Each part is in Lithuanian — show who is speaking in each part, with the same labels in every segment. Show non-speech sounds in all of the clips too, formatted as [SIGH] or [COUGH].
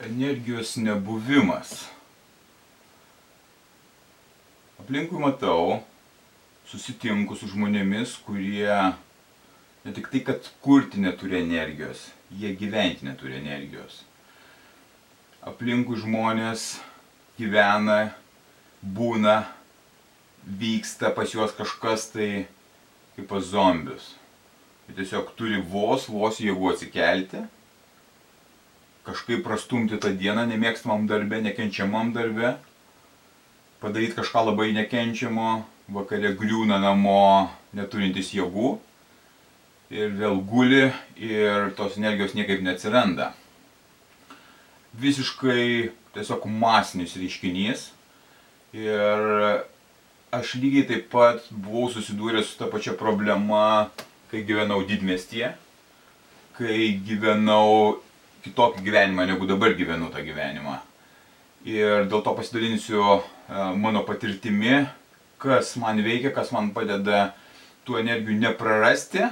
Speaker 1: Energijos nebuvimas. Aplinkui matau, susitinku su žmonėmis, kurie ne tik tai, kad kurti neturi energijos, jie gyventi neturi energijos. Aplinkui žmonės gyvena, būna, vyksta pas juos kažkas tai kaip pas zombius. Jie tiesiog turi vos, vos jėgų atsikelti kažkaip prastumti tą dieną nemėgstamam darbe, nekenčiamam darbe, padaryti kažką labai nekenčiamo, vakare griūna namo neturintis jėgų ir vėl guli ir tos energijos niekaip neatsiranda. Visiškai tiesiog masinis reiškinys ir aš lygiai taip pat buvau susidūręs su ta pačia problema, kai gyvenau didmestyje, kai gyvenau kitokį gyvenimą, negu dabar gyvenu tą gyvenimą. Ir dėl to pasidalinsiu e, mano patirtimi, kas man veikia, kas man padeda tų energijų neprarasti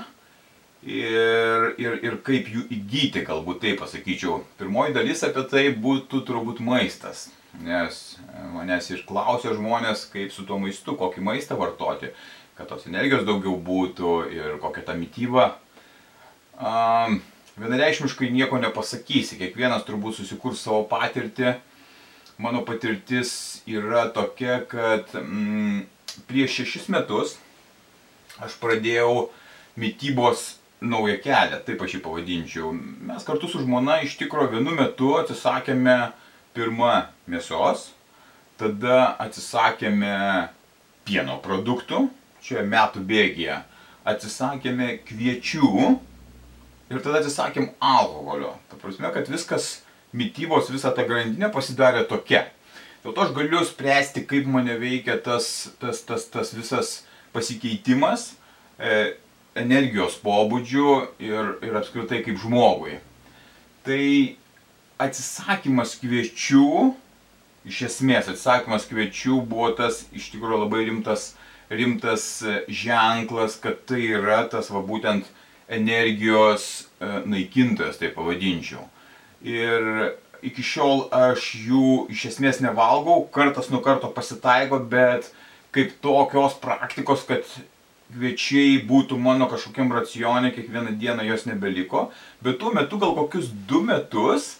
Speaker 1: ir, ir, ir kaip jų įgyti, galbūt taip pasakyčiau. Pirmoji dalis apie tai būtų turbūt maistas. Nes manęs ir klausia žmonės, kaip su tuo maistu, kokį maistą vartoti, kad tos energijos daugiau būtų ir kokia ta mytyba. Um, vienareikšmiškai nieko nepasakysi, kiekvienas turbūt susikurs savo patirtį. Mano patirtis yra tokia, kad mm, prieš šešis metus aš pradėjau mytybos naują kelią, taip aš jį pavadinčiau. Mes kartu su žmona iš tikrųjų vienu metu atsisakėme pirmą mėsos, tada atsisakėme pieno produktų, čia metų bėgėje, atsisakėme kviečių, ir tada atsisakėm alkoholio. Ta prasme, kad viskas, mytybos visa ta grandinė pasidarė tokia. Dėl to aš galiu spręsti, kaip mane veikia tas, tas, tas, tas visas pasikeitimas e, energijos pobūdžių ir, ir apskritai kaip žmogui. Tai atsisakymas kviečių, iš esmės atsisakymas kviečių buvo tas iš tikrųjų labai rimtas, rimtas ženklas, kad tai yra tas va būtent energijos e, naikintojas, tai pavadinčiau. Ir iki šiol aš jų iš esmės nevalgau, kartas nuo karto pasitaiko, bet kaip tokios praktikos, kad kviečiai būtų mano kažkokiam racione, kiekvieną dieną jos nebeliko, bet tuo metu gal kokius du metus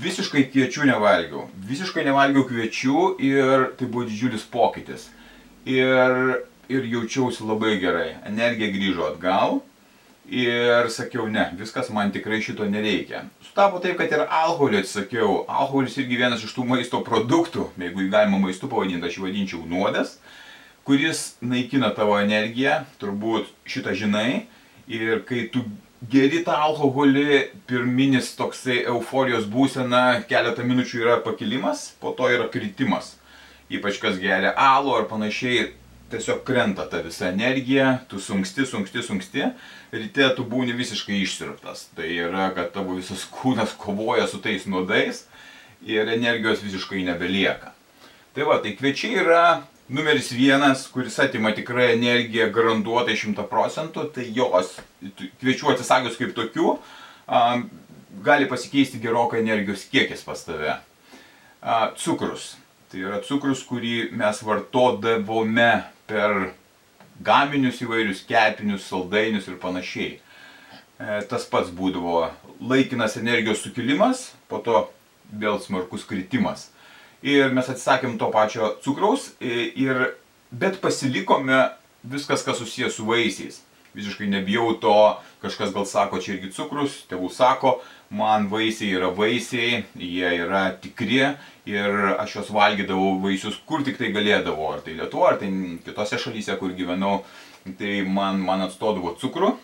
Speaker 1: visiškai kviečių nevalgiau. Visiškai nevalgiau kviečių ir tai buvo didžiulis pokytis. Ir, ir jaučiausi labai gerai. Energija grįžo atgal Ir sakiau, ne, viskas man tikrai šito nereikia. Sutapo taip, kad ir alkoholį atsisakiau. Alkoholis irgi vienas iš tų maisto produktų, jeigu jį galima maistu pavadinti, aš jį vadinčiau nuodas, kuris naikina tavo energiją, turbūt šitą žinai. Ir kai tu geri tą alkoholį, pirminis toksai euforijos būsena, keletą minučių yra pakilimas, po to yra kritimas. Ypač kas geria alų ar panašiai, tiesiog krenta ta visa energija, tu sunksti, sunksti, sunksti, ryte tu būni visiškai išsirptas. Tai yra, kad tavo visas [LAUGHS] kūnas kovoja su tais nuodais ir energijos visiškai nebelieka. Tai va, tai kviečiai yra numeris vienas, kuris atima tikrai energiją garantuotai 100 procentų, tai jos kviečių atsisakius kaip tokių, um, gali pasikeisti gerokai energijos kiekis pas tave. Uh, cukrus. Tai yra cukrus, kurį mes vartodavome per gaminius įvairius, kepinius, saldainius ir panašiai. E, tas pats būdavo laikinas energijos sukilimas, po to vėl smarkus kritimas. Ir mes atsisakėm to pačio cukraus, e, ir, bet pasilikome viskas, kas susijęs su vaisiais. Visiškai nebijau to, kažkas gal sako, čia irgi cukrus, tėvų sako, man vaisiai yra vaisiai, jie yra tikri ir aš juos valgydavau vaisius kur tik tai galėdavau, ar tai Lietuvo, ar tai kitose šalyse, kur gyvenau, tai man, man atstodavo cukrų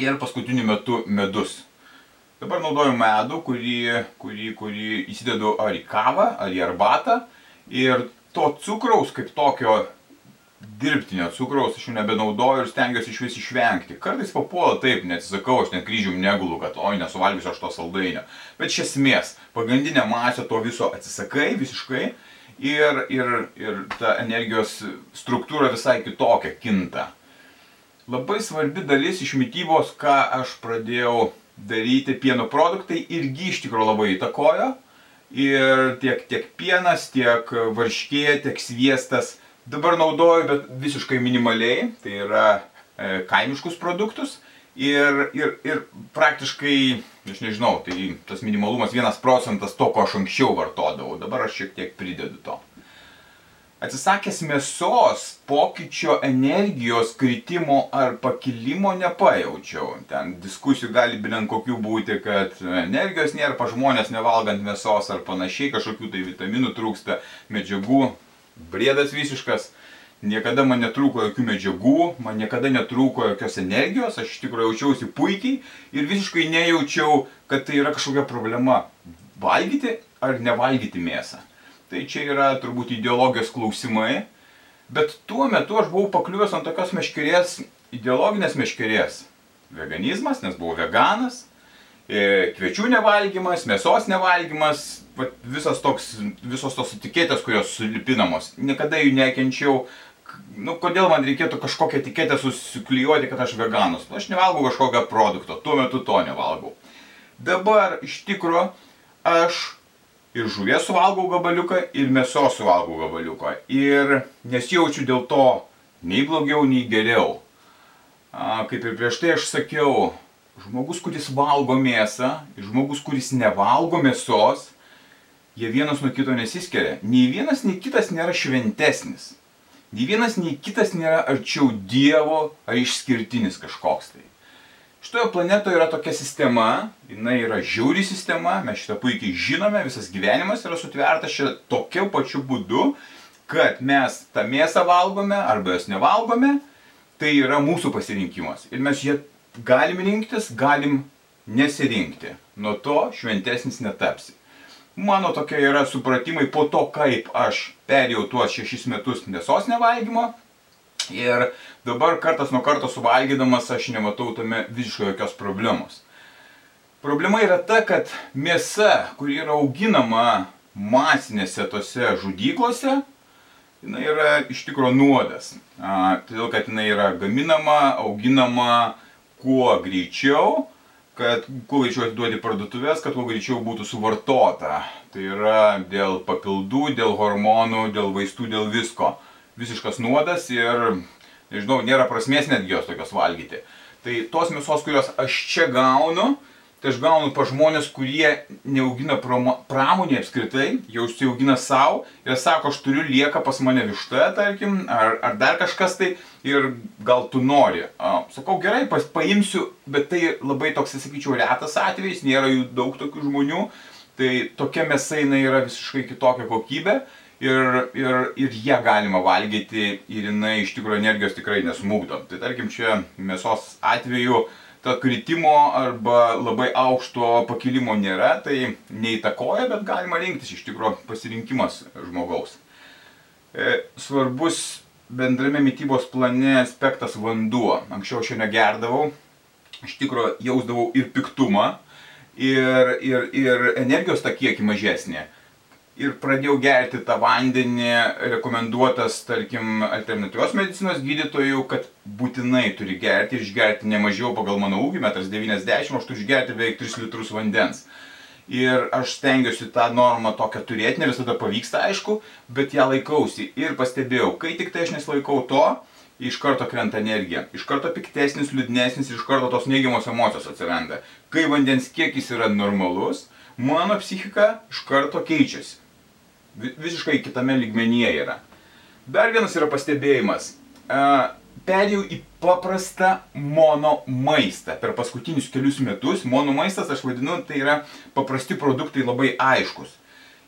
Speaker 1: ir paskutiniu metu medus. Dabar naudoju medų, kurį, kurį, kurį įsidedu ar į kavą, ar į arbatą. Ir to cukraus kaip tokio dirbtinio cukraus aš jau nebenaudoju ir stengiuosi iš vis išvengti. Kartais papuola taip, neatsisakau, aš net kryžium negulu, kad oi nesuvalgysiu aš to saldainio. Bet iš esmės, pagrindinė masė to viso atsisakai visiškai ir, ir, ir ta energijos struktūra visai kitokia kinta. Labai svarbi dalis iš mytybos, ką aš pradėjau daryti, pieno produktai irgi iš tikrųjų labai įtakojo. Ir tiek, tiek pienas, tiek varškė, tiek sviestas Dabar naudoju, bet visiškai minimaliai, tai yra e, kaimiškus produktus ir, ir, ir praktiškai, aš nežinau, tai tas minimalumas vienas procentas to, ko aš anksčiau vartodavau, dabar aš šiek tiek pridedu to. Atsisakęs mėsos, pokyčio energijos kritimo ar pakilimo nepajaučiau. Ten diskusijų gali bent kokių būti, kad energijos nėra pa žmonės nevalgant mėsos ar panašiai, kažkokių tai vitaminų trūksta, medžiagų, briedas visiškas, niekada man netrūko jokių medžiagų, man niekada netrūko jokios energijos, aš iš tikrųjų jaučiausi puikiai ir visiškai nejaučiau, kad tai yra kažkokia problema valgyti ar nevalgyti mėsą. Tai čia yra turbūt ideologijos klausimai, bet tuo metu aš buvau pakliuvęs ant tokios meškerės, ideologinės meškerės. Veganizmas, nes buvau veganas, kviečių nevalgymas, mėsos nevalgymas, visas toks, visos tos etiketės, kurios sulipinamos, niekada jų nekenčiau. Nu, kodėl man reikėtų kažkokią etiketę susiklijuoti, kad aš veganus? Nu, aš nevalgau kažkokio produkto, tuo metu to nevalgau. Dabar iš tikro aš ir žuvies suvalgau gabaliuką, ir mėsos suvalgau gabaliuką. Ir nesijaučiu dėl to nei blogiau, nei geriau. A, kaip ir prieš tai aš sakiau, žmogus, kuris valgo mėsą žmogus, kuris nevalgo mėsos, jie vienas nuo kito nesiskiria. Nei vienas, nei kitas nėra šventesnis. Nei vienas, nei kitas nėra arčiau Dievo ar išskirtinis kažkoks tai. Šitoje planetoje yra tokia sistema, jinai yra žiauri sistema, mes šitą puikiai žinome, visas gyvenimas yra sutvertas čia tokiu pačiu būdu, kad mes tą mėsą valgome arba jos nevalgome, tai yra mūsų pasirinkimas. Ir mes ją galim rinktis, galim nesirinkti. Nuo to šventesnis netapsi. Mano tokia yra supratimai po to, kaip aš perėjau tuos šešis metus mėsos nevalgymo. Ir dabar kartas nuo karto suvalgydamas aš nematau tame visiškai jokios problemos. Problema yra ta, kad mėsa, kuri yra auginama masinėse tose žudyklose, jinai yra iš tikrųjų nuodas. A, todėl, kad jinai yra gaminama, auginama, kuo greičiau, kad kuo greičiau atiduoti parduotuvės, kad kuo greičiau būtų suvartota. Tai yra dėl papildų, dėl hormonų, dėl vaistų, dėl visko. Visiškas nuodas ir, nežinau, nėra prasmės netgi jos tokios valgyti. Tai tos mėsos, kurios aš čia gaunu, tai aš gaunu pa žmonės, kurie neaugina pramonė apskritai, jau užsiaugina savo ir sako, aš turiu lieka pas mane višta, tarkim, ar, ar dar kažkas tai ir gal tu nori. A, sakau, gerai, pas, paimsiu, bet tai labai toks, sakyčiau, retas atvejis, nėra jų daug tokių žmonių, tai tokia mėsa jinai yra visiškai kitokia kokybė. Ir, ir, ir ją galima valgyti ir jinai iš tikrųjų energijos tikrai nesmūgdo. Tai tarkim čia mėsos atveju uh, to kritimo arba labai aukšto pakilimo nėra, tai neįtakoja, bet galima rinktis iš tikrųjų pasirinkimas žmogaus. E, svarbus bendrame mytybos plane aspektas vanduo. Anksčiau aš jo negerdavau, iš tikrųjų jausdavau ir piktumą, ir, ir, ir energijos tą kiekį mažesnį ir pradėjau gerti tą vandenį rekomenduotas, tarkim, alternatyvios medicinos gydytojų, kad būtinai turi gerti ir išgerti ne mažiau pagal mano ūgį, metras 90, aš turiu išgerti beveik 3 litrus vandens. Ir aš stengiuosi tą normą tokią turėti, ne visada pavyksta, aišku, bet ją laikausi. Ir pastebėjau, kai tik tai aš nesilaikau to, iš karto krenta energija. Iš karto piktesnis, liūdnesnis, iš karto tos neigiamos emocijos atsiranda. Kai vandens kiekis yra normalus, mano psichika iš karto keičiasi visiškai kitame lygmenyje yra. Dar vienas yra pastebėjimas. Perėjau į paprastą mono maistą. Per paskutinius kelius metus mono maistas, aš vadinu, tai yra paprasti produktai labai aiškus.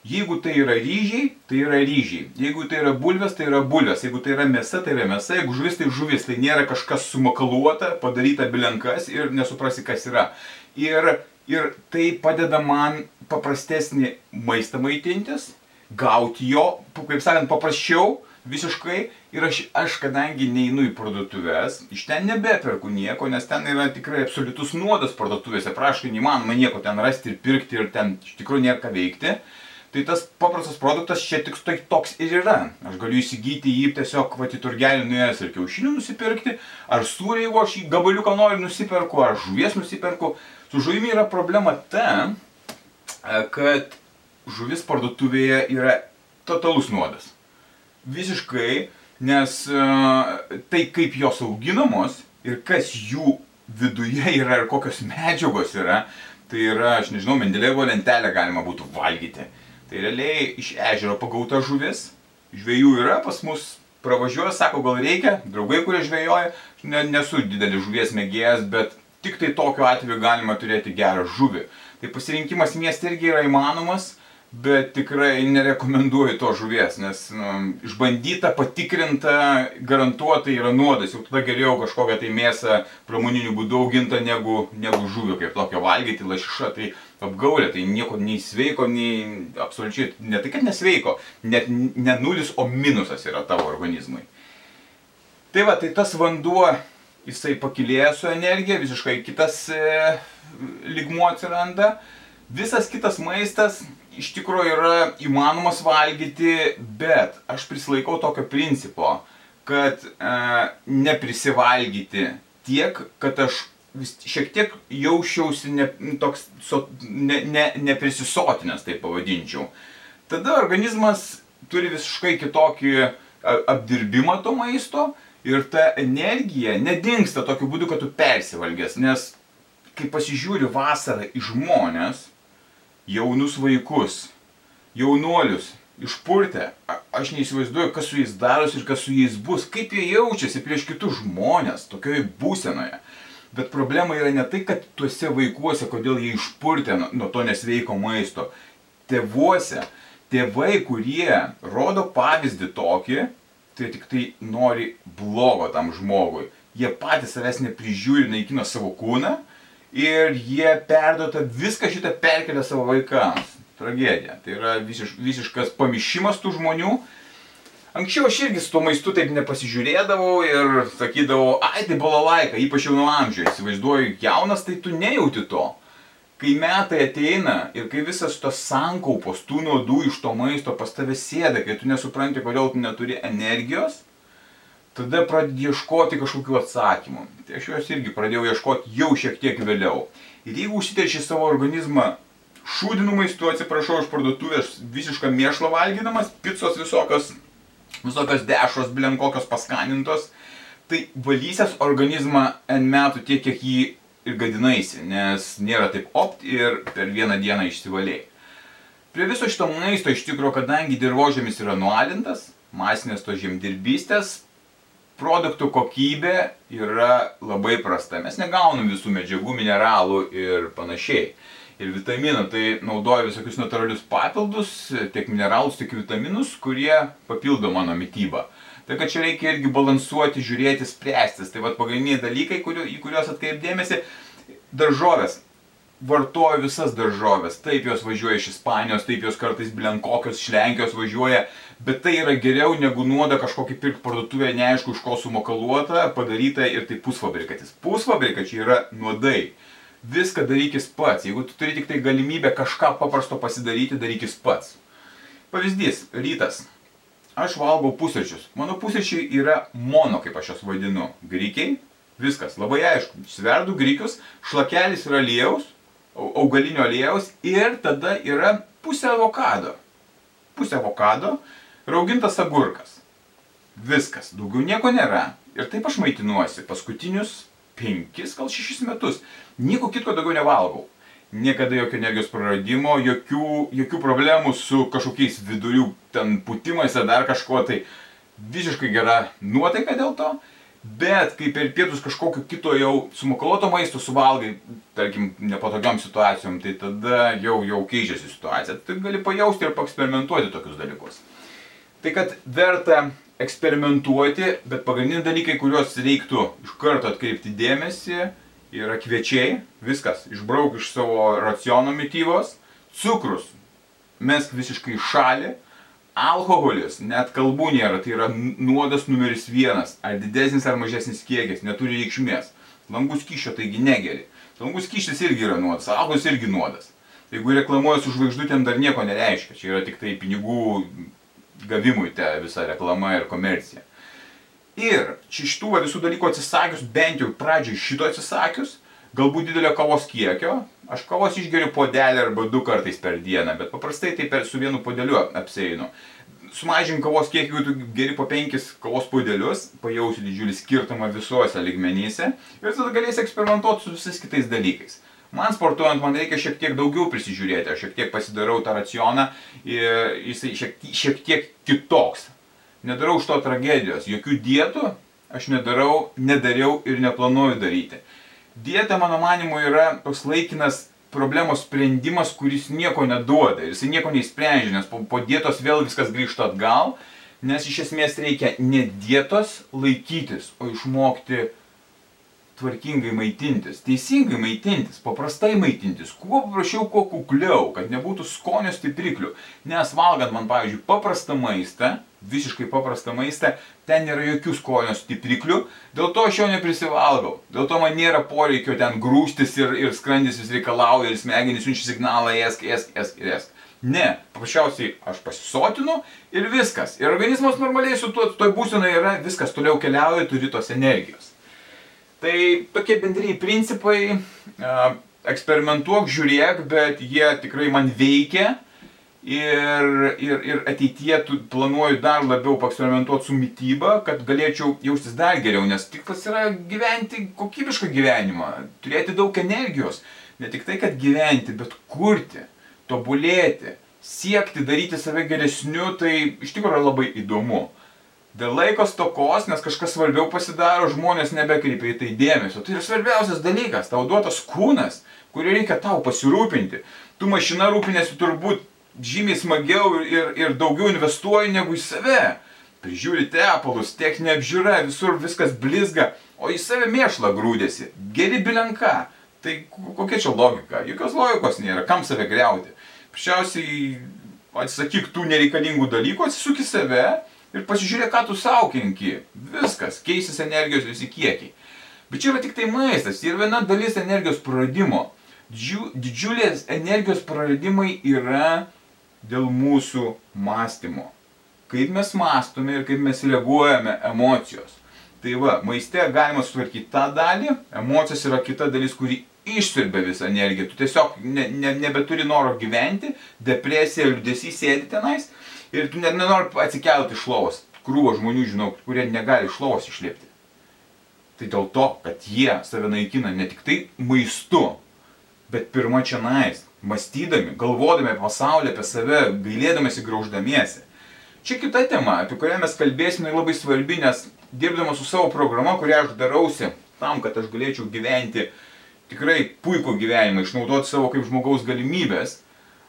Speaker 1: Jeigu tai yra ryžiai, tai yra ryžiai. Jeigu tai yra bulvės, tai yra bulvės. Jeigu tai yra mėsa, tai yra mėsa. Jeigu žuvis, tai žuvis. Tai nėra kažkas sumakaluota, padaryta bilenkas ir nesuprasi, kas yra. Ir Ir tai padeda man paprastesnį maistą maitintis, gauti jo, kaip sakant, paprasčiau visiškai. Ir aš, aš kadangi neinu į parduotuvės, iš ten nebeperku nieko, nes ten yra tikrai absoliutus nuodas parduotuvėse, praškai neįmanoma nieko ten rasti ir pirkti ir ten iš tikrųjų ką veikti. Tai tas paprastas produktas čia tik tai toks ir yra. Aš galiu įsigyti jį tiesiog va į turgelį nuėjęs ir kiaušinių nusipirkti, ar sūrį, jeigu aš jį gabaliuką noriu nusipirku, ar žuvies nusipirku. Su žuvimi yra problema ta, kad žuvis parduotuvėje yra totalus nuodas. Visiškai, nes uh, tai kaip jos auginamos ir kas jų viduje yra ir kokios medžiagos yra, tai yra, aš nežinau, Mendelevo lentelę galima būtų valgyti. Tai realiai iš ežero pagauta žuvis, žvėjų yra pas mus, pravažiuoja, sako, gal reikia, draugai, kurie žvėjoja, ne, nesu didelis žuvies mėgėjas, bet tik tai tokiu atveju galima turėti gerą žuvį. Tai pasirinkimas mieste irgi yra įmanomas, bet tikrai nerekomenduoju to žuvies, nes nu, išbandyta, patikrinta, garantuotai yra nuodas. Jau tada geriau kažkokią tai mėsą pramoniniu būdu augintą negu, negu žuvį kaip tokio valgyti, lašiša, tai apgaulė, tai nieko nei sveiko, nei absoliučiai, ne tai kad nesveiko, net ne nulis, o minusas yra tavo organizmui. Tai va, tai tas vanduo, jisai pakilėja su energija, visiškai kitas e, ligmuo atsiranda. Visas kitas maistas iš tikrųjų yra įmanomas valgyti, bet aš prisilaikau tokio principo, kad e, neprisivalgyti tiek, kad aš vis šiek tiek jausčiausi ne, toks, so, ne, ne, neprisisotinęs, tai pavadinčiau. Tada organizmas turi visiškai kitokį apdirbimą to maisto ir ta energija nedingsta tokiu būdu, kad tu persivalgęs, nes kai pasižiūri vasarą į žmonės, jaunus vaikus, jaunuolius, išpurtę, aš neįsivaizduoju, kas su jais darosi ir kas su jais bus, kaip jie jaučiasi prieš kitus žmonės tokioje būsenoje. Bet problema yra ne tai, kad tuose vaikuose, kodėl jie išpurtė nuo, to nesveiko maisto. Tėvuose, tėvai, kurie rodo pavyzdį tokį, tai tik tai nori blogo tam žmogui. Jie patys savęs neprižiūri, naikina savo kūną ir jie perduota viską šitą perkelia savo vaikams. Tragedija. Tai yra visiš, visiškas pamišimas tų žmonių. Anksčiau aš irgi su tuo maistu taip nepasižiūrėdavau ir sakydavau, ai tai buvo laika, ypač jau nuo amžiaus. Įsivaizduoju, jaunas tai tu nejauti to. Kai metai ateina ir kai visas tos sankaupos, tų nuodų iš to maisto pas tave sėda, kai tu nesupranti, kodėl tu neturi energijos, tada pradedi ieškoti kažkokių atsakymų. Tai aš juos irgi pradėjau ieškoti jau šiek tiek vėliau. Ir jeigu užsiterši savo organizmą šūdinų maistų, atsiprašau, iš parduotuvės visišką mėšlą valgydamas, picos visokios, visokios dešros, blem kokios paskanintos, tai valysias organizmą N metų tiek, kiek jį ir gadinaisi, nes nėra taip opt ir per vieną dieną išsivaliai. Prie viso šito maisto iš tikrųjų, kadangi dirbožėmis yra nualintas, masinės to žemdirbystės, produktų kokybė yra labai prasta. Mes negaunam visų medžiagų, mineralų ir panašiai. Ir vitaminų, tai naudoju visokius natūralius papildus, tiek mineralus, tiek vitaminus, kurie papildo mano mytybą. Tai kad čia reikia irgi balansuoti, žiūrėti, spręstis. Tai vad pagrindiniai dalykai, kuriu, į kuriuos atkreipdėmėsi. Daržovės vartoju visas daržovės. Taip jos važiuoja iš Ispanijos, taip jos kartais blenkokios iš Lenkijos važiuoja, bet tai yra geriau negu nuoda kažkokį pirkti parduotuvę, neaišku, iš ko sumakaluota, padaryta ir tai pusfabrikatis. Pusfabrikačiai yra nuodai. Viską darykis pats. Jeigu tu turi tik tai galimybę kažką paprasto pasidaryti, darykis pats. Pavyzdys, rytas. Aš valgau pusryčius. Mano pusryčiai yra mono, kaip aš juos vadinu. Grikiai. Viskas, labai aišku. Sverdu grikius, šlakelis yra aliejaus, augalinio aliejaus ir tada yra pusė avokado. Pusė avokado, raugintas agurkas. Viskas, daugiau nieko nėra. Ir taip aš maitinuosi paskutinius penkis, gal šešis metus. Nieko kitko daugiau nevalgau. Niekada jokio energijos praradimo, jokių, jokių problemų su kažkokiais vidurių ten putimais ar dar kažko. Tai visiškai gera nuotaika dėl to. Bet kai per pietus kažkokio kito jau sumakaluoto maisto suvalgai, tarkim, nepatogiam situacijom, tai tada jau, jau keičiasi situacija. Tai gali pajausti ir paeksperimentuoti tokius dalykus. Tai kad verta eksperimentuoti, bet pagrindiniai dalykai, kuriuos reiktų iš karto atkreipti dėmesį, yra kviečiai, viskas, išbrauk iš savo raciono mytybos, cukrus, mesk visiškai šalį, alkoholis, net kalbų nėra, tai yra nuodas numeris vienas, ar didesnis ar mažesnis kiekis, neturi reikšmės. Langų skyšio taigi negeri. Langų skyšis irgi yra nuodas, alkoholis irgi nuodas. Jeigu reklamuoja su žvaigždutėm, dar nieko nereiškia, čia yra tik tai pinigų gavimui ta visa reklama ir komercija. Ir šitų visų dalykų atsisakius, bent jau pradžiai šito atsisakius, galbūt didelio kavos kiekio, aš kavos išgeriu podelį arba du kartais per dieną, bet paprastai tai per su vienu podeliu apseinu. Sumažink kavos kiekį, jeigu tu geri po penkis kavos podelius, pajausi didžiulį skirtumą visuose ligmenyse ir tada galėsi eksperimentuoti su visais kitais dalykais. Man sportuojant, man reikia šiek tiek daugiau prisižiūrėti, aš šiek tiek pasidarau tą racioną ir jisai šiek, šiek tiek kitoks nedarau iš to tragedijos, jokių dietų aš nedarau, nedariau ir neplanuoju daryti. Dieta, mano manimu, yra toks laikinas problemos sprendimas, kuris nieko neduoda. Ir jisai nieko neįsprendžia, nes po, po dietos vėl viskas grįžta atgal, nes iš esmės reikia ne dietos laikytis, o išmokti tvarkingai maitintis, teisingai maitintis, paprastai maitintis, kuo paprasčiau, kuo kukliau, kad nebūtų skonio stipriklių. Nes valgant man, pavyzdžiui, paprastą maistą, visiškai paprastą maistą, ten nėra jokių skonio stipriklių, dėl to aš jo neprisivalgau. Dėl to man nėra poreikio ten grūstis ir, ir skrandis vis reikalauja ir smegenys siunčia signalą esk, esk, esk ir esk. Ne, paprasčiausiai aš pasisotinu ir viskas. Ir organizmas normaliai su tuo, toj būsenoje yra, viskas toliau keliauja, turi tos energijos. Tai tokie bendriniai principai, eksperimentuok, žiūrėk, bet jie tikrai man veikia ir, ir, ir ateityje planuoju dar labiau paeksperimentuoti su mytyba, kad galėčiau jaustis dar geriau, nes tikslas yra gyventi kokybišką gyvenimą, turėti daug energijos. Ne tik tai, kad gyventi, bet kurti, tobulėti, siekti daryti save geresniu, tai iš tikrųjų yra labai įdomu. Dėl laiko stokos, nes kažkas svarbiau pasidaro, žmonės nebekreipia į tai dėmesio. Tai yra svarbiausias dalykas, tau duotas kūnas, kurį reikia tau pasirūpinti. Tu mašina rūpinėsi turbūt žymiai smagiau ir, ir daugiau investuoji negu į save. Prižiūri tepalus, techninė apžiūra, visur viskas blizga, o į save mėšlą grūdėsi. Geri bilenka. Tai kokia čia logika? Jokios logikos nėra, kam save greuti. Paprasčiausiai atsisakyk tų nereikalingų dalykų, atsisuk į save ir pasižiūrėk, ką tu savo kenki. Viskas, keisis energijos visi kiekiai. Bet čia yra tik tai maistas ir viena dalis energijos praradimo. Didžiulės energijos praradimai yra dėl mūsų mąstymo. Kaip mes mąstome ir kaip mes reaguojame emocijos. Tai va, maiste galima sutvarkyti tą dalį, emocijos yra kita dalis, kuri išsirbė visą energiją. Tu tiesiog ne, ne, nebeturi noro gyventi, depresija, liūdėsys sėdi tenais ir tu nenori atsikelti iš lovos. Krūvo žmonių žinau, kurie negali iš lovos išlipti. Tai dėl to, kad jie save naikina ne tik tai maistu, bet pirma čia nais, mąstydami, galvodami apie pasaulį, apie save, gailėdamasi, grauždamiesi. Čia kita tema, apie kurią mes kalbėsime, labai svarbi, nes dirbdamas su savo programa, kurią aš darausi tam, kad aš galėčiau gyventi tikrai puikų gyvenimą, išnaudoti savo kaip žmogaus galimybės,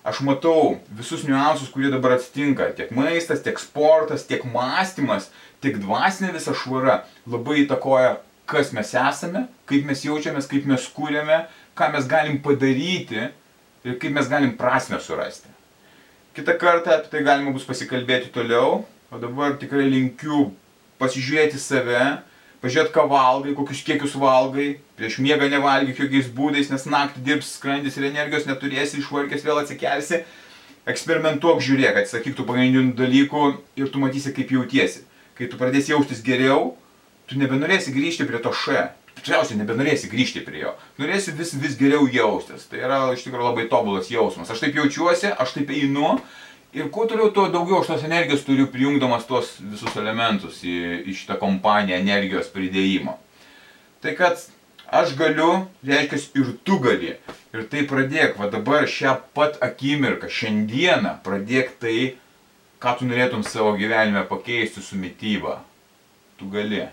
Speaker 1: aš matau visus niuansus, kurie dabar atsitinka. Tiek maistas, tiek sportas, tiek mąstymas, tiek dvasinė visa švara labai įtakoja, kas mes esame, kaip mes jaučiamės, kaip mes kūrėme, ką mes galim padaryti ir kaip mes galim prasme surasti. Kita kartą apie tai galima bus pasikalbėti toliau, o dabar tikrai linkiu pasižiūrėti save, pažiūrėt, ką valgai, kokius kiekius valgai, prieš miegą nevalgyk jokiais būdais, nes naktį dirbs skrandis ir energijos neturėsi, išvarkęs vėl atsikelsi, eksperimentuok, žiūrėk, atsisakyk tų pagrindinių dalykų ir tu matysi, kaip jautiesi. Kai tu pradėsi jaustis geriau, tu nebenorėsi grįžti prie to š. Tikriausiai nebenorėsi grįžti prie jo. Norėsi vis, vis geriau jaustis. Tai yra iš tikrųjų labai tobulas jausmas. Aš taip jaučiuosi, aš taip einu Ir kuo toliau, tuo daugiau aš tos energijos turiu prijungdamas tuos visus elementus į, į šitą kompaniją energijos pridėjimo. Tai kad aš galiu, reiškia ir tu gali. Ir tai pradėk, va dabar šią pat akimirką, šiandieną pradėk tai, ką tu norėtum savo gyvenime pakeisti su mytyba. Tu gali.